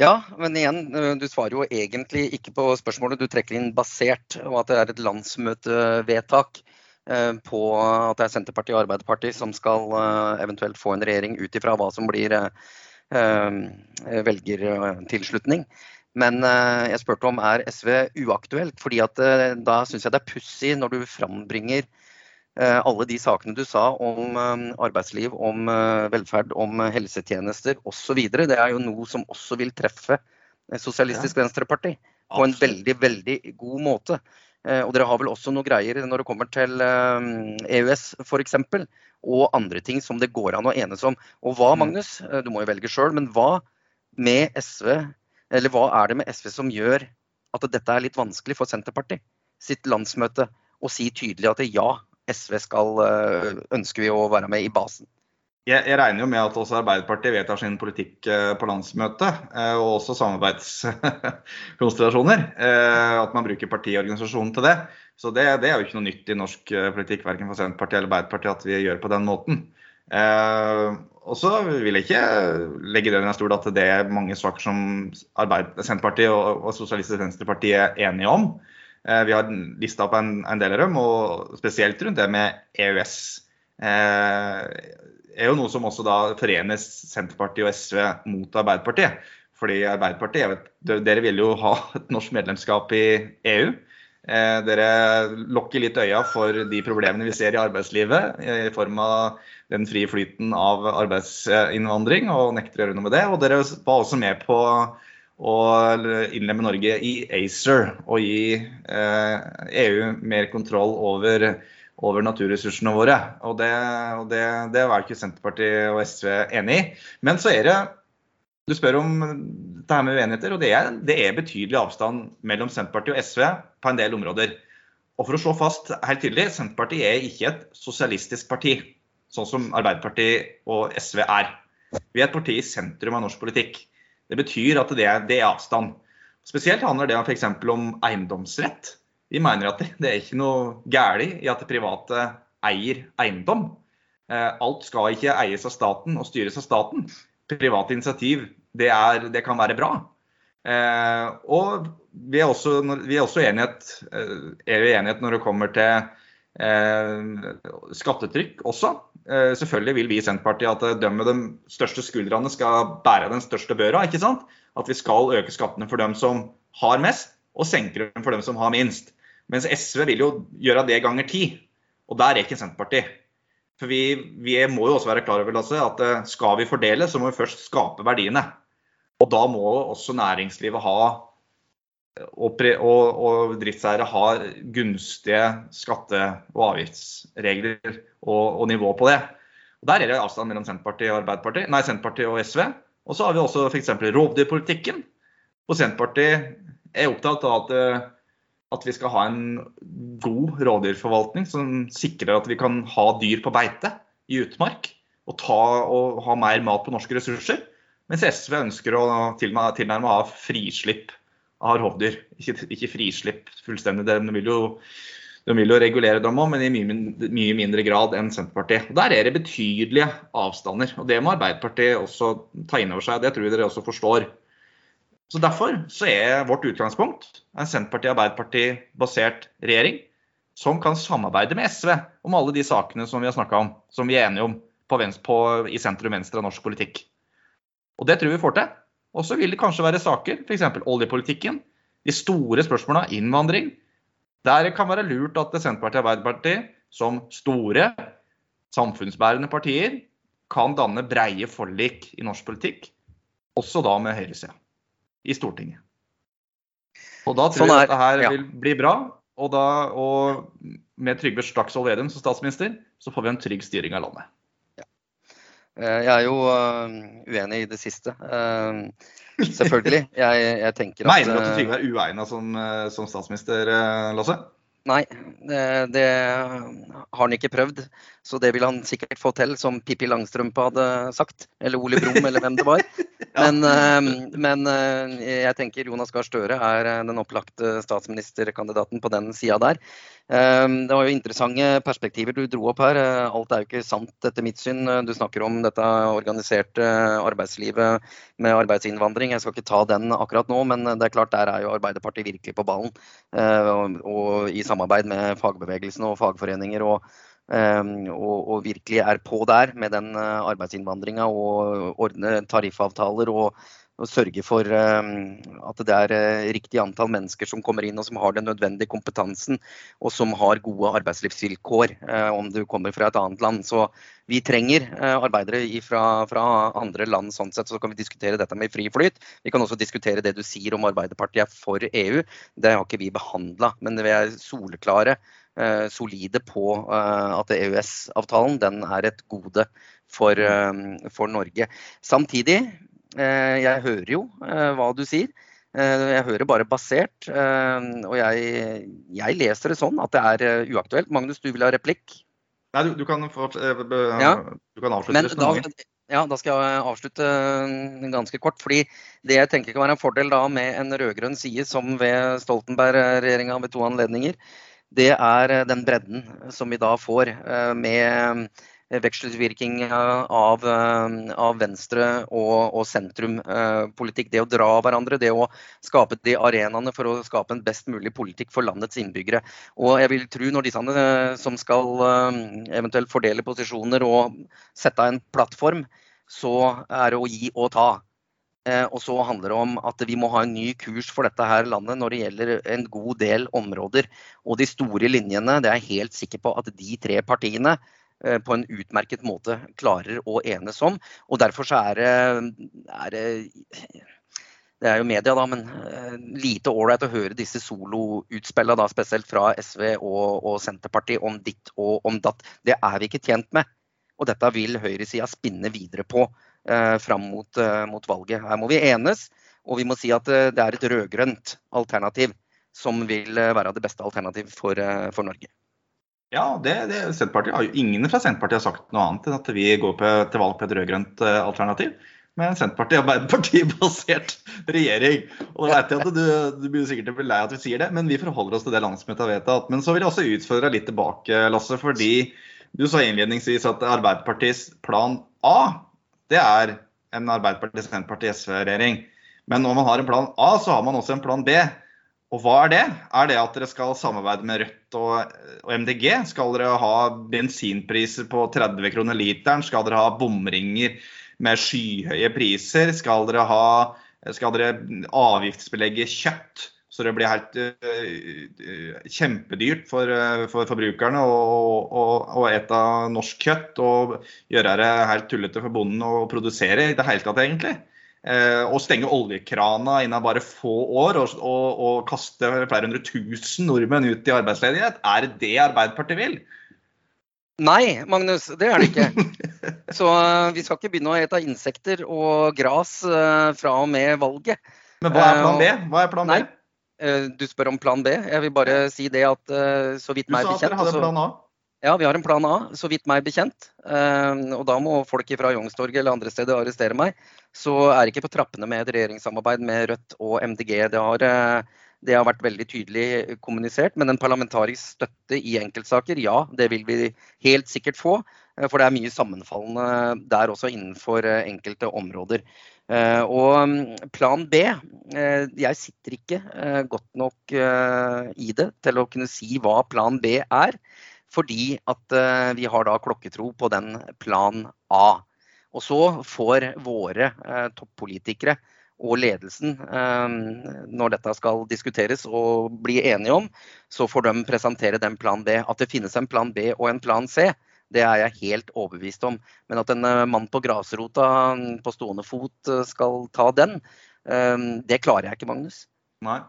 Ja, men igjen, du svarer jo egentlig ikke på spørsmålet. Du trekker inn basert, og at det er et landsmøtevedtak eh, på at det er Senterpartiet og Arbeiderpartiet som skal eh, eventuelt få en regjering ut ifra hva som blir eh, velgertilslutning. Men eh, jeg spurte om er SV uaktuelt. fordi at eh, Da syns jeg det er pussig når du frambringer eh, alle de sakene du sa om arbeidsliv, om velferd, om helsetjenester osv. Det er jo noe som også vil treffe Sosialistisk Venstreparti på en veldig, veldig god måte. Og dere har vel også noe greier når det kommer til EØS f.eks og andre ting som det går an å enes om. Og hva, mm. Magnus, eh, du må jo velge sjøl, men hva med SV, eller hva er det med SV som gjør at dette er litt vanskelig for Senterpartiet sitt landsmøte å si tydelig at ja, SV skal, eh, ønsker vi å være med i basen? Jeg, jeg, regner jo med at også Arbeiderpartiet vedtar sin politikk eh, på landsmøtet, og også samarbeidskonstellasjoner. At man bruker partiorganisasjonen til det. Så det, det, er jo ikke noe nytt i norsk eh, politikk, verken for Senterpartiet eller Arbeiderpartiet, at vi gjør på den måten. Eh, og så vil jeg ikke legge det under stol at det er mange saker som Senterpartiet og, og Sosialistisk Venstreparti er enige om. Eh, vi har lista opp en, en, del av dem, og spesielt rundt det med EØS. Eh, er jo noe som også da forener Senterpartiet og SV mot Arbeiderpartiet. Fordi Arbeiderpartiet, vet, dere vil jo ha et norsk medlemskap i EU. Eh, dere lukker litt øya for de problemene vi ser i arbeidslivet i form av den frie flyten av arbeidsinnvandring, og nekter å gjøre noe med det. Og dere var også med på å innlemme Norge i ACER og gi eh, EU mer kontroll over, over naturressursene våre. Og det, og det, det var ikke Senterpartiet og SV enig i. Men så er det du spør om det her med uenigheter, og det er, det er, betydelig avstand mellom Senterpartiet og SV på en del områder. Og for å slå fast helt tydelig, Senterpartiet er ikke et sosialistisk parti, sånn som Arbeiderpartiet og SV er. Vi er et parti i sentrum av norsk politikk. Det betyr at det er, det er avstand. Spesielt handler det f.eks. om eiendomsrett. Vi mener at det, er ikke noe galt i at private eier eiendom. Eh, alt skal ikke eies av staten og styres av staten private initiativ, det, er, det kan være bra. Eh, og vi er også, vi er også enighet, eh, er enighet når det kommer til skattetrykk også. Selvfølgelig vil vi i Senterpartiet at de med de største skuldrene skal bære den største børa. ikke sant? At vi skal øke skattene for dem som har mest, og senke dem for dem som har minst. Mens SV vil jo gjøre det ganger ti. Og der er ikke Senterpartiet. For vi, vi, må jo også være klar over at eh, skal vi fordele, så må vi først skape verdiene. Og da må også næringslivet ha og, og, og driftseiere ha gunstige skatte- og avgiftsregler og, og, nivå på det. Og Der er det avstand mellom Senterpartiet og Arbeiderpartiet, nei, Senterpartiet og SV. Og så har vi også f.eks. rovdyrpolitikken. Og Senterpartiet er opptatt av at eh, at vi skal ha en god rovdyrforvaltning som sikrer at vi kan ha dyr på beite i utmark og, ta, og ha mer mat på norske ressurser. Mens SV ønsker å tilnærme ha frislipp av rovdyr. Ikke, ikke, frislipp fullstendig, de vil jo, de vil jo regulere dem òg, men i mye, mye, mindre grad enn Senterpartiet. Og Der er det betydelige avstander. og Det må Arbeiderpartiet også ta inn over seg. Det tror jeg dere også forstår. Så Derfor så er vårt utgangspunkt en Senterparti-Arbeiderparti-basert regjering som kan samarbeide med SV om alle de sakene som vi har snakka om, som vi er enige om på, på, i sentrum-venstre av norsk politikk. Og Det tror vi får til. Og så vil det kanskje være saker, f.eks. oljepolitikken, de store spørsmåla, innvandring, Der kan være lurt at Senterpartiet og Arbeiderpartiet, som store samfunnsbærende partier, kan danne breie forlik i norsk politikk, også da med høyresida i Stortinget. Og da tror sånn jeg at dette her ja. vil bli bra. Og, da, og med Trygve Slagsvold Vedum som statsminister, så får vi en trygg styring av landet. Ja. Eh, jeg er jo uh, uenig i det siste. Uh, selvfølgelig. Jeg, jeg tenker at Mener du at Trygve er uegna som, som, statsminister, Lasse? Nei, det har han ikke prøvd. Så det vil han sikkert få til, som Pippi Langstrømpe hadde sagt. Eller Ole Brumm, eller hvem det var. Men, ehm, men, eh, jeg tenker Jonas Gahr Støre er eh, den opplagte statsministerkandidaten på den sida der. Ehm, det var jo interessante perspektiver du dro opp her. Eh, alt er jo ikke sant etter mitt syn. Du snakker om dette organiserte arbeidslivet med arbeidsinnvandring. Jeg skal ikke ta den akkurat nå, men det er klart der er jo Arbeiderpartiet virkelig på ballen. Og i samarbeid med fagbevegelsen og fagforeninger. og Ehm, og, og, virkelig er på der med den eh, arbeidsinnvandringa og ordne tariffavtaler og, og sørge for ehm, at det er eh, riktig antall mennesker som kommer inn og som har den nødvendige kompetansen og som har gode arbeidslivsvilkår eh, om du kommer fra et annet land. Så vi trenger arbeidere fra, fra andre land. sånn sett, Så kan vi diskutere dette med fri flyt. Vi kan også diskutere det du sier om Arbeiderpartiet er for EU. Det har ikke vi behandla. Men vi er soleklare Eh, solide på eh, at EØS-avtalen den er et gode for, eh, for Norge. Samtidig, jeg hører jo hva du sier. Jeg hører bare basert, og jeg, jeg, leser det sånn at det er uaktuelt. Magnus, du vil ha replikk? Nei, du, du, kan, fort, ja. du kan, avslutte Men da, ja, da skal jeg avslutte ganske kort. fordi Det jeg tenker kan være en fordel da med en rød-grønn side, som ved Stoltenberg-regjeringa ved to anledninger, det er eh, den bredden som vi da får eh, med eh, av, av venstre- og, og sentrumpolitikk. Det å dra hverandre, det å skape de arenaene for å skape en best mulig politikk for landets innbyggere. Og jeg vil tro når disse som skal eventuelt fordele posisjoner og sette en plattform, så er det å gi og ta. Eh, og så handler det om at vi må ha en ny kurs for dette her landet når det gjelder en god del områder. Og de store linjene, det er jeg helt sikker på at de tre partiene eh, på en utmerket måte klarer å enes om. Og derfor så er det, er det det er jo media, da, men uh, lite ålreit å høre disse soloutspillene, spesielt fra SV og, og, Senterpartiet, om ditt og om datt. Det er vi ikke tjent med. Og dette vil høyresida spinne videre på eh, fram mot, eh, mot, valget. Her må vi enes, og vi må si at eh, det er et rød-grønt alternativ som vil eh, være det beste alternativ for, eh, for Norge. Ja, det, det, Senterpartiet har jo Ingen fra Senterpartiet har sagt noe annet enn at vi går på, til valg på et rød-grønt alternativ. Men Senterpartiet og Arbeiderpartiet-basert regjering. Og da vet jeg at du, du blir sikkert bli lei at vi sier det, men vi forholder oss til det landsmøtet har vedtatt. Men så vil jeg også utfordre deg litt tilbake, Lasse. Fordi du sa innledningsvis at Arbeiderpartiets plan A det er en Arbeiderparti-Senterparti-SV-regjering. Men når man har en plan A, så har man også en plan B. Og hva er det? Er det at dere skal samarbeide med Rødt og, og MDG? Skal dere ha bensinpriser på 30 kroner literen? Skal dere ha bomringer med skyhøye priser? Skal dere, ha, skal dere avgiftsbelegge kjøtt? Så det blir helt uh, kjempedyrt for, uh, for forbrukerne å ete norsk kjøtt og gjøre det helt tullete for bonden å produsere i det hele tatt, egentlig. Å stenge oljekrana innen bare få år og, og, og kaste flere hundre tusen nordmenn ut i arbeidsledighet, er det det Arbeiderpartiet vil? Nei, Magnus, det er det ikke. Så vi skal ikke begynne å ete insekter og gras fra og med valget. Men hva er plan B? Hva er plan B? Nei, Eh, du spør om plan B. Jeg vil bare si det at eh, så vidt meg bekjent Du sa at dere hadde plan A? Ja, vi har en plan A, så vidt meg bekjent. Eh, og da må folk fra Youngstorget eller andre steder arrestere meg. Så er ikke på trappene med et regjeringssamarbeid med Rødt og MDG. Det har, det har vært veldig tydelig kommunisert. Men en parlamentarisk støtte i enkeltsaker, ja, det vil vi helt sikkert få. For det er mye sammenfallende der også innenfor enkelte områder. Eh, og mm, plan B eh, Jeg sitter ikke eh, godt nok i det til å kunne si hva plan B er. Fordi at vi har da klokketro på den plan A. Og så får våre toppolitikere og ledelsen når dette skal diskuteres og bli enige om, så får de presentere den plan B. At det finnes en plan B og en plan C, det er jeg helt overbevist om. Men at en mann på grasrota på stående fot skal ta den, det klarer jeg ikke, Magnus. Nei.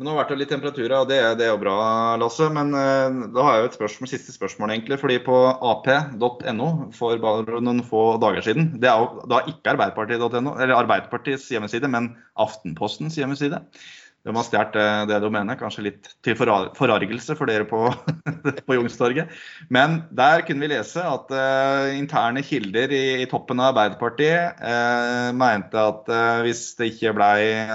Men nå har vært det litt temperatur, og det, det er jo bra, Lasse. Men uh, da har jeg jo et spørsmål, siste spørsmål, egentlig. fordi på ap.no for bare noen få dager siden Det er jo da ikke arbeiderpartiet.no, eller Arbeiderpartiets hjemmeside, men Aftenpostens hjemmeside. De har stjålet det, det domenet, kanskje litt til forargelse for dere på, på Youngstorget. Men der kunne vi lese at uh, interne kilder i, i, toppen av Arbeiderpartiet uh, mente at hvis det ikke ble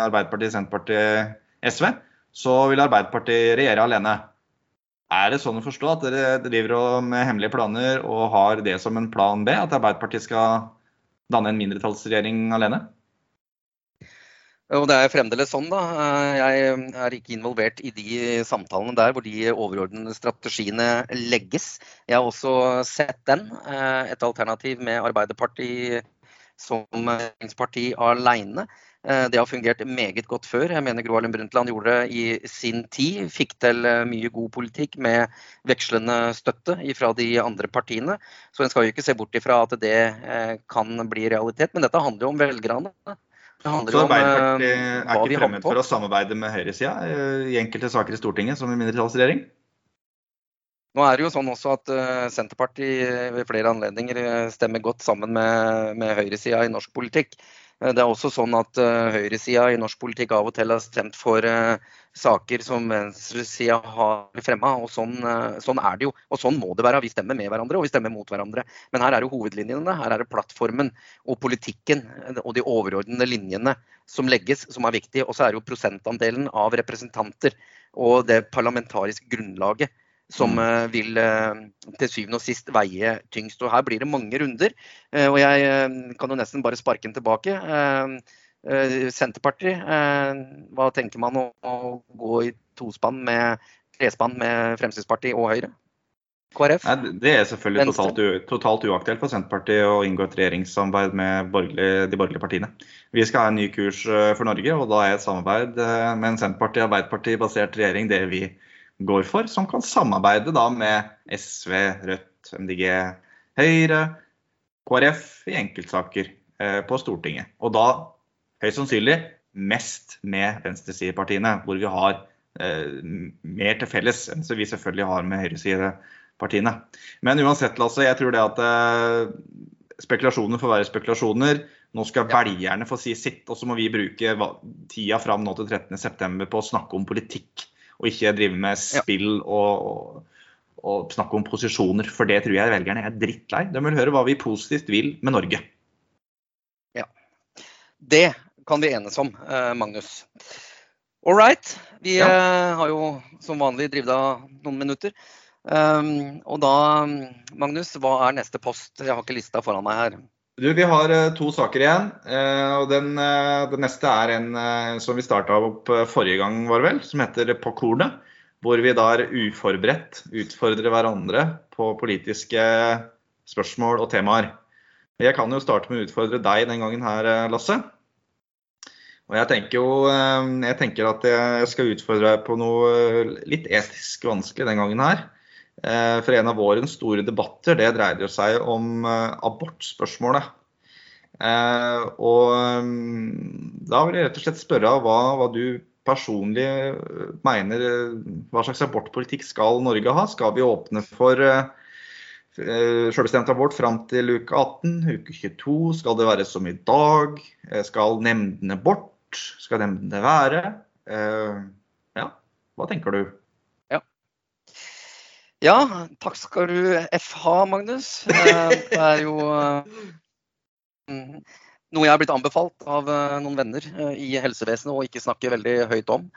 Arbeiderpartiet, Senterpartiet, SV, så vil Arbeiderpartiet regjere alene. Er det sånn å forstå at dere driver med hemmelige planer og har det som en plan B, at Arbeiderpartiet skal danne en mindretallsregjering alene? Og Det er fremdeles sånn. da. Jeg er ikke involvert i de samtalene der hvor de overordnede strategiene legges. Jeg har også sett den. Et alternativ med Arbeiderpartiet som regjeringsparti alene. Eh, det har fungert meget godt før. Jeg mener Gro Harlem Brundtland gjorde det i sin tid. Fikk til eh, mye god politikk med vekslende støtte fra de andre partiene. Så en skal jo ikke se bort ifra at det eh, kan bli realitet. Men dette handler jo om velgerne. Det handler så Arbeiderpartiet er ikke fremmed for å samarbeide med høyresida i enkelte saker i Stortinget som i mindretallsregjering? Nå er det jo sånn også at Senterpartiet ved flere anledninger stemmer godt sammen med, med høyresida i norsk politikk. Eh, det er også sånn at uh, høyresida i norsk politikk av og til har stemt for uh, saker som venstresida har fremma. Og sånn, sånn, er det jo. Og sånn må det være. Vi stemmer med hverandre og vi stemmer mot hverandre. Men her er jo hovedlinjene. Her er det plattformen og politikken og de overordnede linjene som legges, som er viktig. Og så er det jo prosentandelen av representanter og det parlamentariske grunnlaget som mm. Eh, vil eh, til syvende og sist veie tyngst. Og Her blir det mange runder. Eh, og Jeg kan jo nesten bare sparke den tilbake. Senterpartiet, hva tenker man å gå i tospann med trespann med Fremskrittspartiet og Høyre? KrF? Nei, det er selvfølgelig totalt, totalt, uaktuelt for Senterpartiet å inngå et regjeringssamarbeid med borgerlig, de borgerlige partiene. Vi skal ha en ny kurs for Norge, og da er et samarbeid med en Senterparti- Arbeiderparti-basert regjering det vi går for, som kan samarbeide da med SV, Rødt, MDG, Høyre, KrF i enkeltsaker eh, på Stortinget. Og da høyst sannsynlig mest med venstresidepartiene, hvor vi har eh, mer til felles enn vi selvfølgelig har med høyresidepartiene. Men uansett, Lasse, jeg tror det at eh, spekulasjoner får være spekulasjoner. Nå skal velgerne få si sitt, og så må vi bruke tida fram nå til 13.9 på å snakke om politikk og ikke drive med spill og, og, og, snakke om posisjoner. For det tror jeg velgerne er drittlei. De vil høre hva vi positivt vil med Norge. Ja. Det kan vi enes om, eh, Magnus. All right. Vi ja. Eh, har jo som vanlig drevet av noen minutter. Um, og da, Magnus, hva er neste post? Jeg har ikke lista foran meg her. Du, Vi har uh, to saker igjen. Uh, og den, uh, den, neste er en som vi starta opp forrige gang, var vel, som heter På kornet. Hvor vi da er uforberedt utfordrer hverandre på politiske spørsmål og temaer. Jeg kan jo starte med å utfordre deg den gangen her, Lasse. Og jeg tenker jo jeg tenker at jeg skal utfordre deg på noe litt etisk vanskelig den gangen her. Eh, for en av vårens store debatter det dreide seg om eh, abortspørsmålet. Eh, og mm, da vil jeg rett og slett spørre hva, hva du personlig mener Hva slags abortpolitikk skal Norge ha? Skal vi åpne for selvbestemt abort fram til uke 18, uke 22? Skal det være som i dag? Skal nemndene bort? Skal nemndene være? Ja, hva tenker du? Ja, takk skal du FH, Magnus. Eh, det er jo eh, noe jeg har blitt anbefalt av eh, noen venner i helsevesenet å ikke snakke veldig høyt om.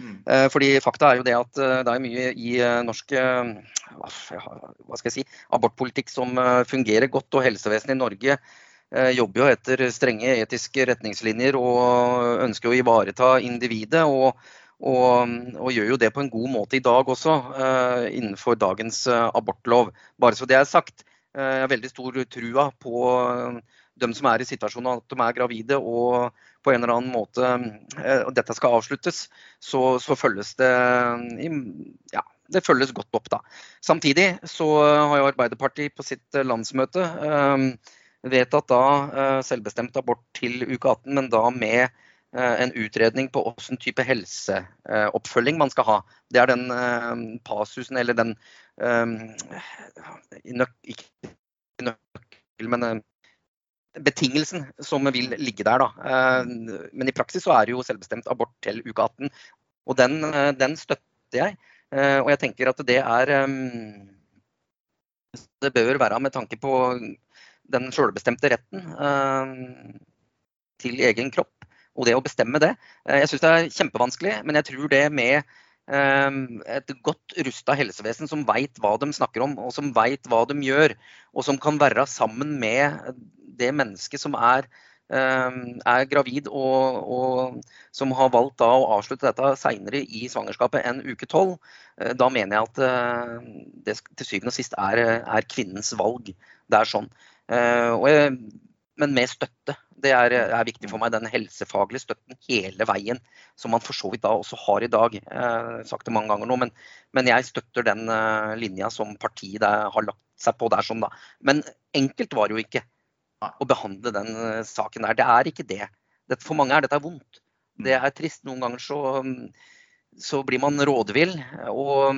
Mm. Fordi fakta er jo det at det er mye i norsk hva skal jeg si, abortpolitikk som fungerer godt. Og helsevesenet i Norge jobber jo etter strenge etiske retningslinjer og ønsker å ivareta individet. og og, og, gjør jo det på en god måte i dag også, uh, innenfor dagens uh, abortlov. Bare så det er sagt. Uh, jeg har veldig stor trua på dem som er i situasjonen at de er gravide og på en eller annen måte dette skal avsluttes, så, så følges det ja, det følges godt opp. da. Samtidig så har jo Arbeiderpartiet på sitt landsmøte vedtatt da selvbestemt abort til uke 18, men da med en utredning på hvilken type helseoppfølging man skal ha. Det er den passusen, pasusen, eller den eh, Ikke nøkkel, men betingelsen som vil ligge der. Da. Men i praksis så er det jo selvbestemt abort til uke 18. Og den, den støtter jeg. Og jeg tenker at det er Det bør være med tanke på den selvbestemte retten til egen kropp og det å bestemme det. Eh, jeg syns det er kjempevanskelig, men jeg tror det med eh, et godt rusta helsevesen som veit hva de snakker om, og som veit hva de gjør, og som kan være sammen med det mennesket som er, eh, er gravid og, og, som har valgt å avslutte dette seinere i svangerskapet enn uke tolv, da mener jeg at det til syvende og sist er, er kvinnens valg. Det er sånn. Og jeg, men med støtte. Det er, er, viktig for meg, den helsefaglige støtten hele veien. Som man for så vidt da også har i dag. Jeg har sagt det mange ganger nå, men, men jeg støtter den uh, linja som partiet har lagt seg på der. Sånn, da. Men enkelt var det jo ikke å behandle den uh, saken der. Det er ikke det. For mange er dette vondt. Det er trist. Noen ganger så um, så blir man rådvill, og,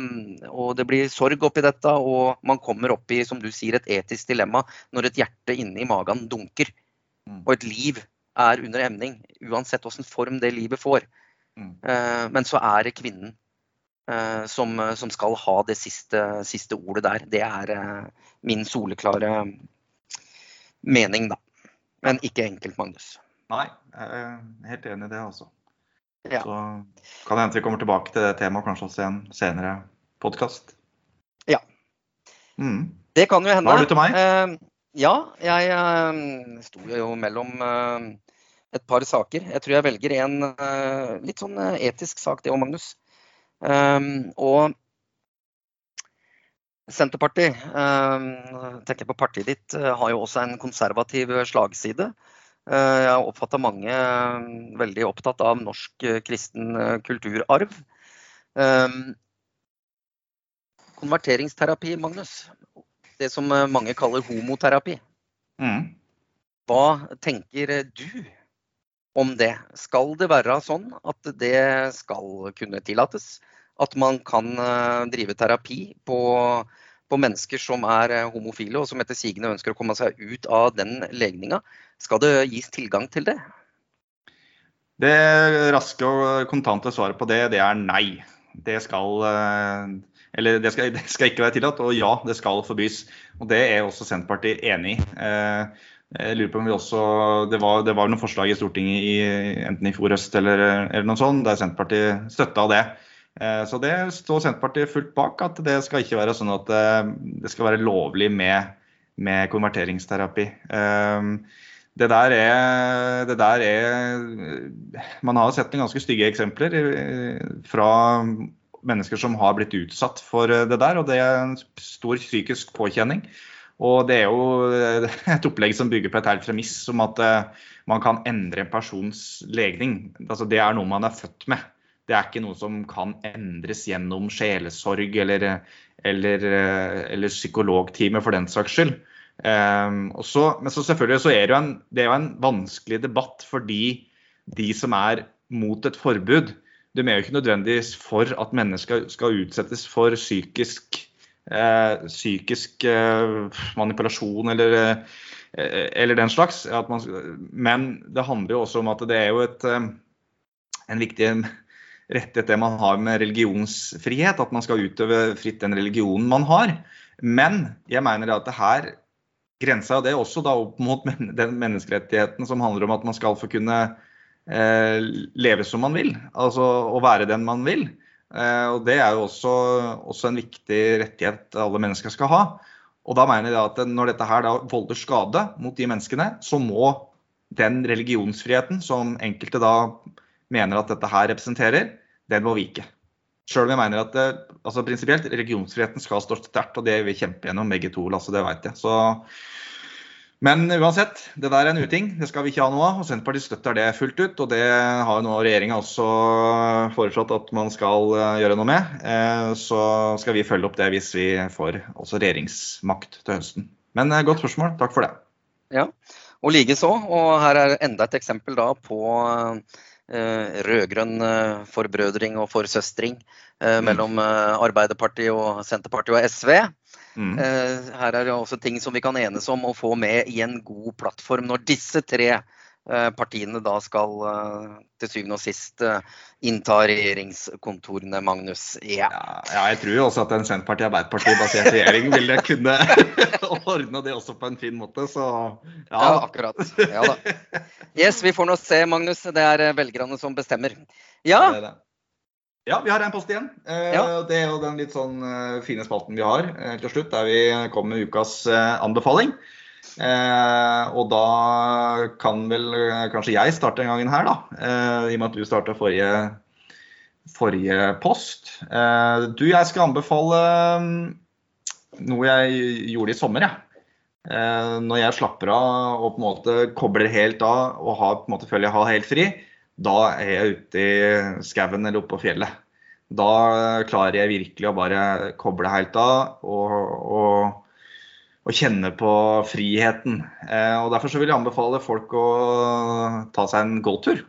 og, det blir sorg oppi dette. Og man kommer opp i som du sier, et etisk dilemma når et hjerte inni magen dunker. Mm. Og et liv er under emning, uansett hvilken form det livet får. Mm. Uh, men så er det kvinnen uh, som, som, skal ha det siste, siste, ordet der. Det er uh, min soleklare mening, da. Men ikke enkelt, Magnus. Nei, jeg er helt enig i det, altså. Ja. Så kan det hende vi kommer tilbake til det temaet kanskje også i en senere podkast. Ja. Mm. Det kan jo hende. Hva har du til meg? Uh, ja, jeg uh, sto jo mellom uh, et par saker. Jeg tror jeg velger en litt sånn etisk sak, det òg, Magnus. og Senterpartiet, tenker på partiet ditt, har jo også en konservativ slagside. Eh, jeg har oppfatta mange eh, veldig opptatt av norsk eh, kristen kulturarv. Konverteringsterapi, Magnus. Det som mange kaller homoterapi. Mm. Hva tenker du om det? Skal det være sånn at det skal kunne tillates? At man kan drive terapi på på mennesker som er eh, homofile og som etter sigende ønsker å komme seg ut av den legninga. Skal det gis tilgang til det? Det raske og kontante svaret på det, det er nei. Det skal eh, eller det skal, det skal, ikke være tillatt, og ja, det skal forbys. Og Det er også Senterpartiet enig i. Eh, jeg lurer på om vi også, Det var, det var noen forslag i Stortinget i, enten i fjor høst eller, eller noe sånt, der Senterpartiet støtta det. Eh, så det står Senterpartiet fullt bak, at det skal ikke være sånn at eh, det skal være lovlig med, med konverteringsterapi. Eh, det der, er, det der er Man har sett noen ganske stygge eksempler fra mennesker som har blitt utsatt for det der, og det er en stor psykisk påkjenning. Og det er jo et opplegg som bygger på et helt premiss om at man kan endre en persons legning. Altså det er noe man er født med. Det er ikke noe som kan endres gjennom sjelesorg eller, eller, eller psykologtime for den saks skyld. Um, så, men så selvfølgelig så er det, jo en, det jo en vanskelig debatt fordi de som er mot et forbud, de er jo ikke nødvendigvis for at mennesker skal utsettes for psykisk, eh, psykisk eh, manipulasjon eller, eh, eller, den slags. Man, men det handler jo også om at det er jo et, eh, en viktig rettighet det man har med religionsfrihet, at man skal utøve fritt den religionen man har. Men jeg mener at det her grensa det også da opp mot den menneskerettigheten som handler om at man skal få kunne eh, leve som man vil, altså å være den man vil. Eh, og Det er jo også, også, en viktig rettighet alle mennesker skal ha. Og da mener jeg at Når dette her da volder skade mot de menneskene, så må den religionsfriheten som enkelte da mener at dette her representerer, den må vike. Sjøl om jeg mener at det, altså prinsipielt religionsfriheten skal stå sterkt, og det vil vi kjempe gjennom begge to, Lasse, det vet jeg. Så, Men uansett, det der er en uting. Det skal vi ikke ha noe av. og Senterpartiet støtter det fullt ut. Og det har jo nå regjeringa også foreslått at man skal eh, gjøre noe med. Eh, så skal vi følge opp det hvis vi får også regjeringsmakt til høsten. Men eh, godt spørsmål. Takk for det. Ja, og likeså. Og her er enda et eksempel da på rød-grønn forbrødring og forsøstring mm. mellom Arbeiderpartiet og Senterpartiet og SV. Mm. Eh, her er det også ting som vi kan enes om å få med i en god plattform når disse tre eh, partiene da skal eh, til syvende og sist innta regjeringskontorene, Magnus. Ja. ja jeg tror jo også at en Senterparti-Arbeiderparti-basert regjering ville kunne ordne det også på en fin måte, så ja. ja akkurat. Ja da. Yes, vi får nå se, Magnus. Det er velgerne som bestemmer. Ja. Det det. Ja, vi har en post igjen. Eh. Det er jo den litt sånn eh, fine spalten vi har eh, til slutt, der vi kommer med ukas anbefaling. Og da kan vel kanskje jeg starte en gangen her, da. I og med at du starta forrige, forrige post. du, jeg skal anbefale mm, noe jeg gjorde i sommer, jeg. Ja. Når jeg slapper av og på en måte kobler helt av og har, på en måte føler jeg har helt fri da er jeg ute i skauen eller oppe på fjellet. Da klarer jeg virkelig å bare koble helt av og, og, og kjenne på friheten. Eh, og Derfor så vil jeg anbefale folk å ta seg en gåtur.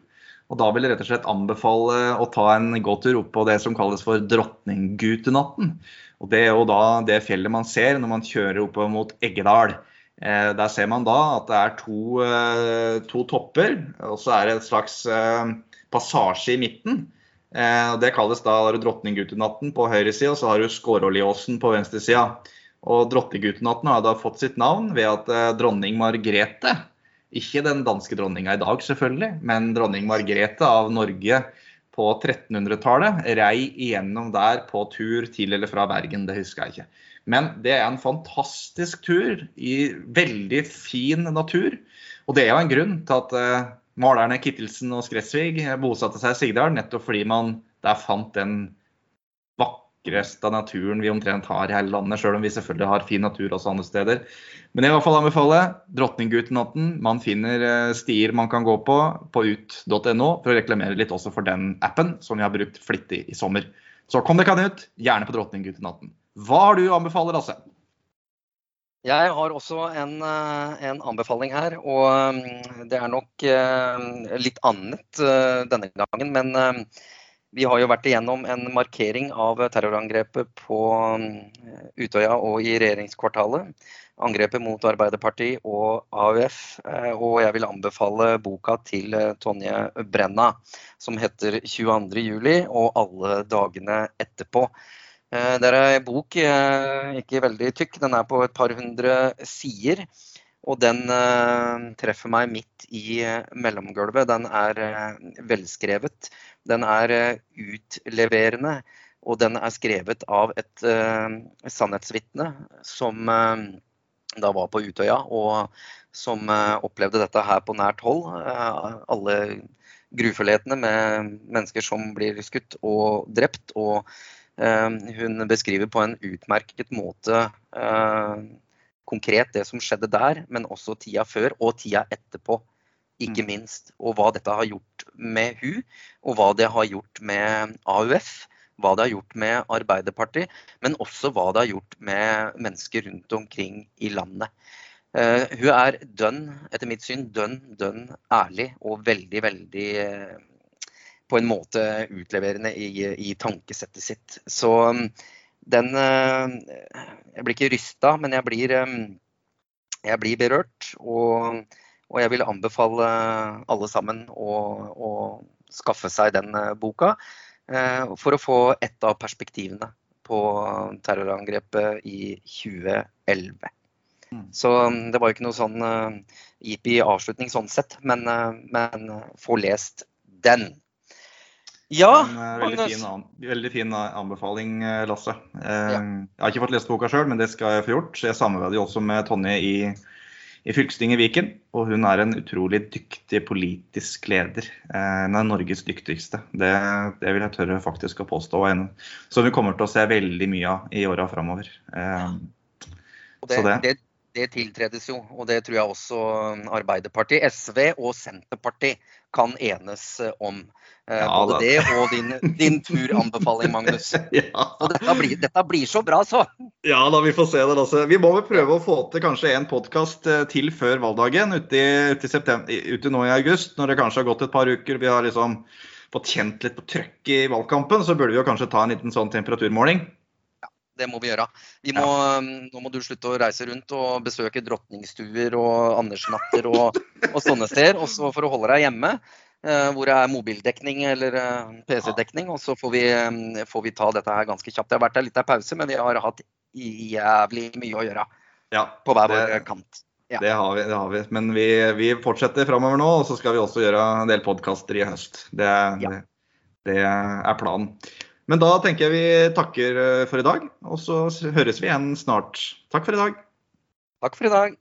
Og da vil jeg rett og slett anbefale å ta en gåtur opp på det som kalles for Drottninggutenatten. Og Det er jo da det fjellet man ser når man kjører opp mot Eggedal. Eh, der ser man da at det er to, eh, to topper, og så er det et slags passasje i midten. Det kalles da Drottninggutenatten på høyre side, og så har du Skåråliåsen på venstre side. Og Drottninggutenatten har da fått sitt navn ved at dronning Margrethe, ikke den danske dronninga i dag selvfølgelig, men dronning Margrethe av Norge på 1300-tallet rei igjennom der på tur til eller fra Bergen, det husker jeg ikke. Men det er en fantastisk tur i veldig fin natur. Og det er jo en grunn til at uh, malerne Kittelsen og Skretsvig bosatte seg i Sigdal, nettopp fordi man der fant den vakreste naturen vi omtrent har i hele landet, sjøl om vi selvfølgelig har fin natur også andre steder. Men jeg vil i hvert fall anbefale Drottninggutenatten. Man finner uh, stier man kan gå på på ut.no, for å reklamere litt også for den appen som vi har brukt flittig i sommer. Så kom dere kan ut, gjerne på Drottninggutenatten. Hva har du anbefaler, Lasse? Jeg har også en, eh, en, anbefaling her. Og mm, det er nok eh, litt annet eh, denne gangen. Men vi har jo vært igjennom en markering av terrorangrepet på mm, Utøya og i regjeringskvartalet. Angrepet mot Arbeiderpartiet og AUF. Og jeg vil anbefale boka til Tonje Brenna som heter 22.07. og alle dagene etterpå. Eh, det er ei bok, eh, ikke veldig tykk, den er på et par hundre sider. Og den eh, treffer meg midt i mellomgulvet. Den er velskrevet. Den er utleverende. Og den er skrevet av et sannhetsvitne som da var på Utøya, og som opplevde dette her på nært hold. alle grufullhetene med mennesker som blir skutt og drept. og hun beskriver på en utmerket måte konkret det som skjedde der, men også tida før og tida etterpå. Ikke mm. minst. Og hva dette har gjort med hun, og hva det har gjort med AUF. Hva det har gjort med Arbeiderpartiet, men også hva det har gjort med mennesker rundt omkring i landet. Uh, hun er dønn, etter mitt syn, dønn, dønn ærlig og veldig, veldig uh, på en måte utleverende i, i tankesettet sitt. Så um, den eh, Jeg blir ikke rysta, men jeg blir, um, jeg blir berørt. Og, og, jeg vil anbefale alle sammen å, å skaffe seg den eh, boka eh, for å få ett av perspektivene på terrorangrepet i 2011. Mm. Så um, det var jo ikke noe sånn uh, avslutning sånn sett, men, men få lest den. Ja, en, uh, veldig, fin, veldig, fin, anbefaling, eh, Lasse. Ja. Jeg har ikke fått lest boka sjøl, men det skal jeg få gjort. Jeg samarbeider jo også med Tonje i, i fylkestinget Viken. Og hun er en utrolig dyktig politisk leder. Hun er Norges dyktigste. Det, det, vil jeg tørre faktisk å påstå. Som vi kommer til å se veldig mye av i åra framover. det, det. det det tiltredes jo, og det tror jeg også Arbeiderpartiet, SV og Senterpartiet kan enes om. Eh, ja, Både det og din, din turanbefaling, Magnus. ja. Dette blir, dette blir, så bra, så. Ja da, vi får se det. Altså. Vi må vel prøve å få til kanskje en podkast eh, til før valgdagen, ute, i, ute, september, ute nå i august, når det kanskje har gått et par uker. Vi har liksom fått kjent litt på trøkk i valgkampen, så burde vi jo kanskje ta en liten sånn temperaturmåling det må vi gjøre. Vi må, nå må du slutte å reise rundt og besøke drotningstuer og Andersnatter og, og sånne steder. Også for å holde deg hjemme, uh, hvor det er mobildekning eller uh, PC-dekning. Og så får vi, um, får vi, ta dette her ganske kjapt. Det har vært en liten pause, men vi har hatt jævlig mye å gjøre ja, på hver vår kant. Ja. Det, har vi, det, har vi, Men vi, vi fortsetter framover nå, og så skal vi også gjøre en del podkaster i høst. Det, ja. det, det er planen. Men da tenker jeg vi takker eh, for i dag, og så høres vi igjen snart. Takk for i dag. Takk for i dag.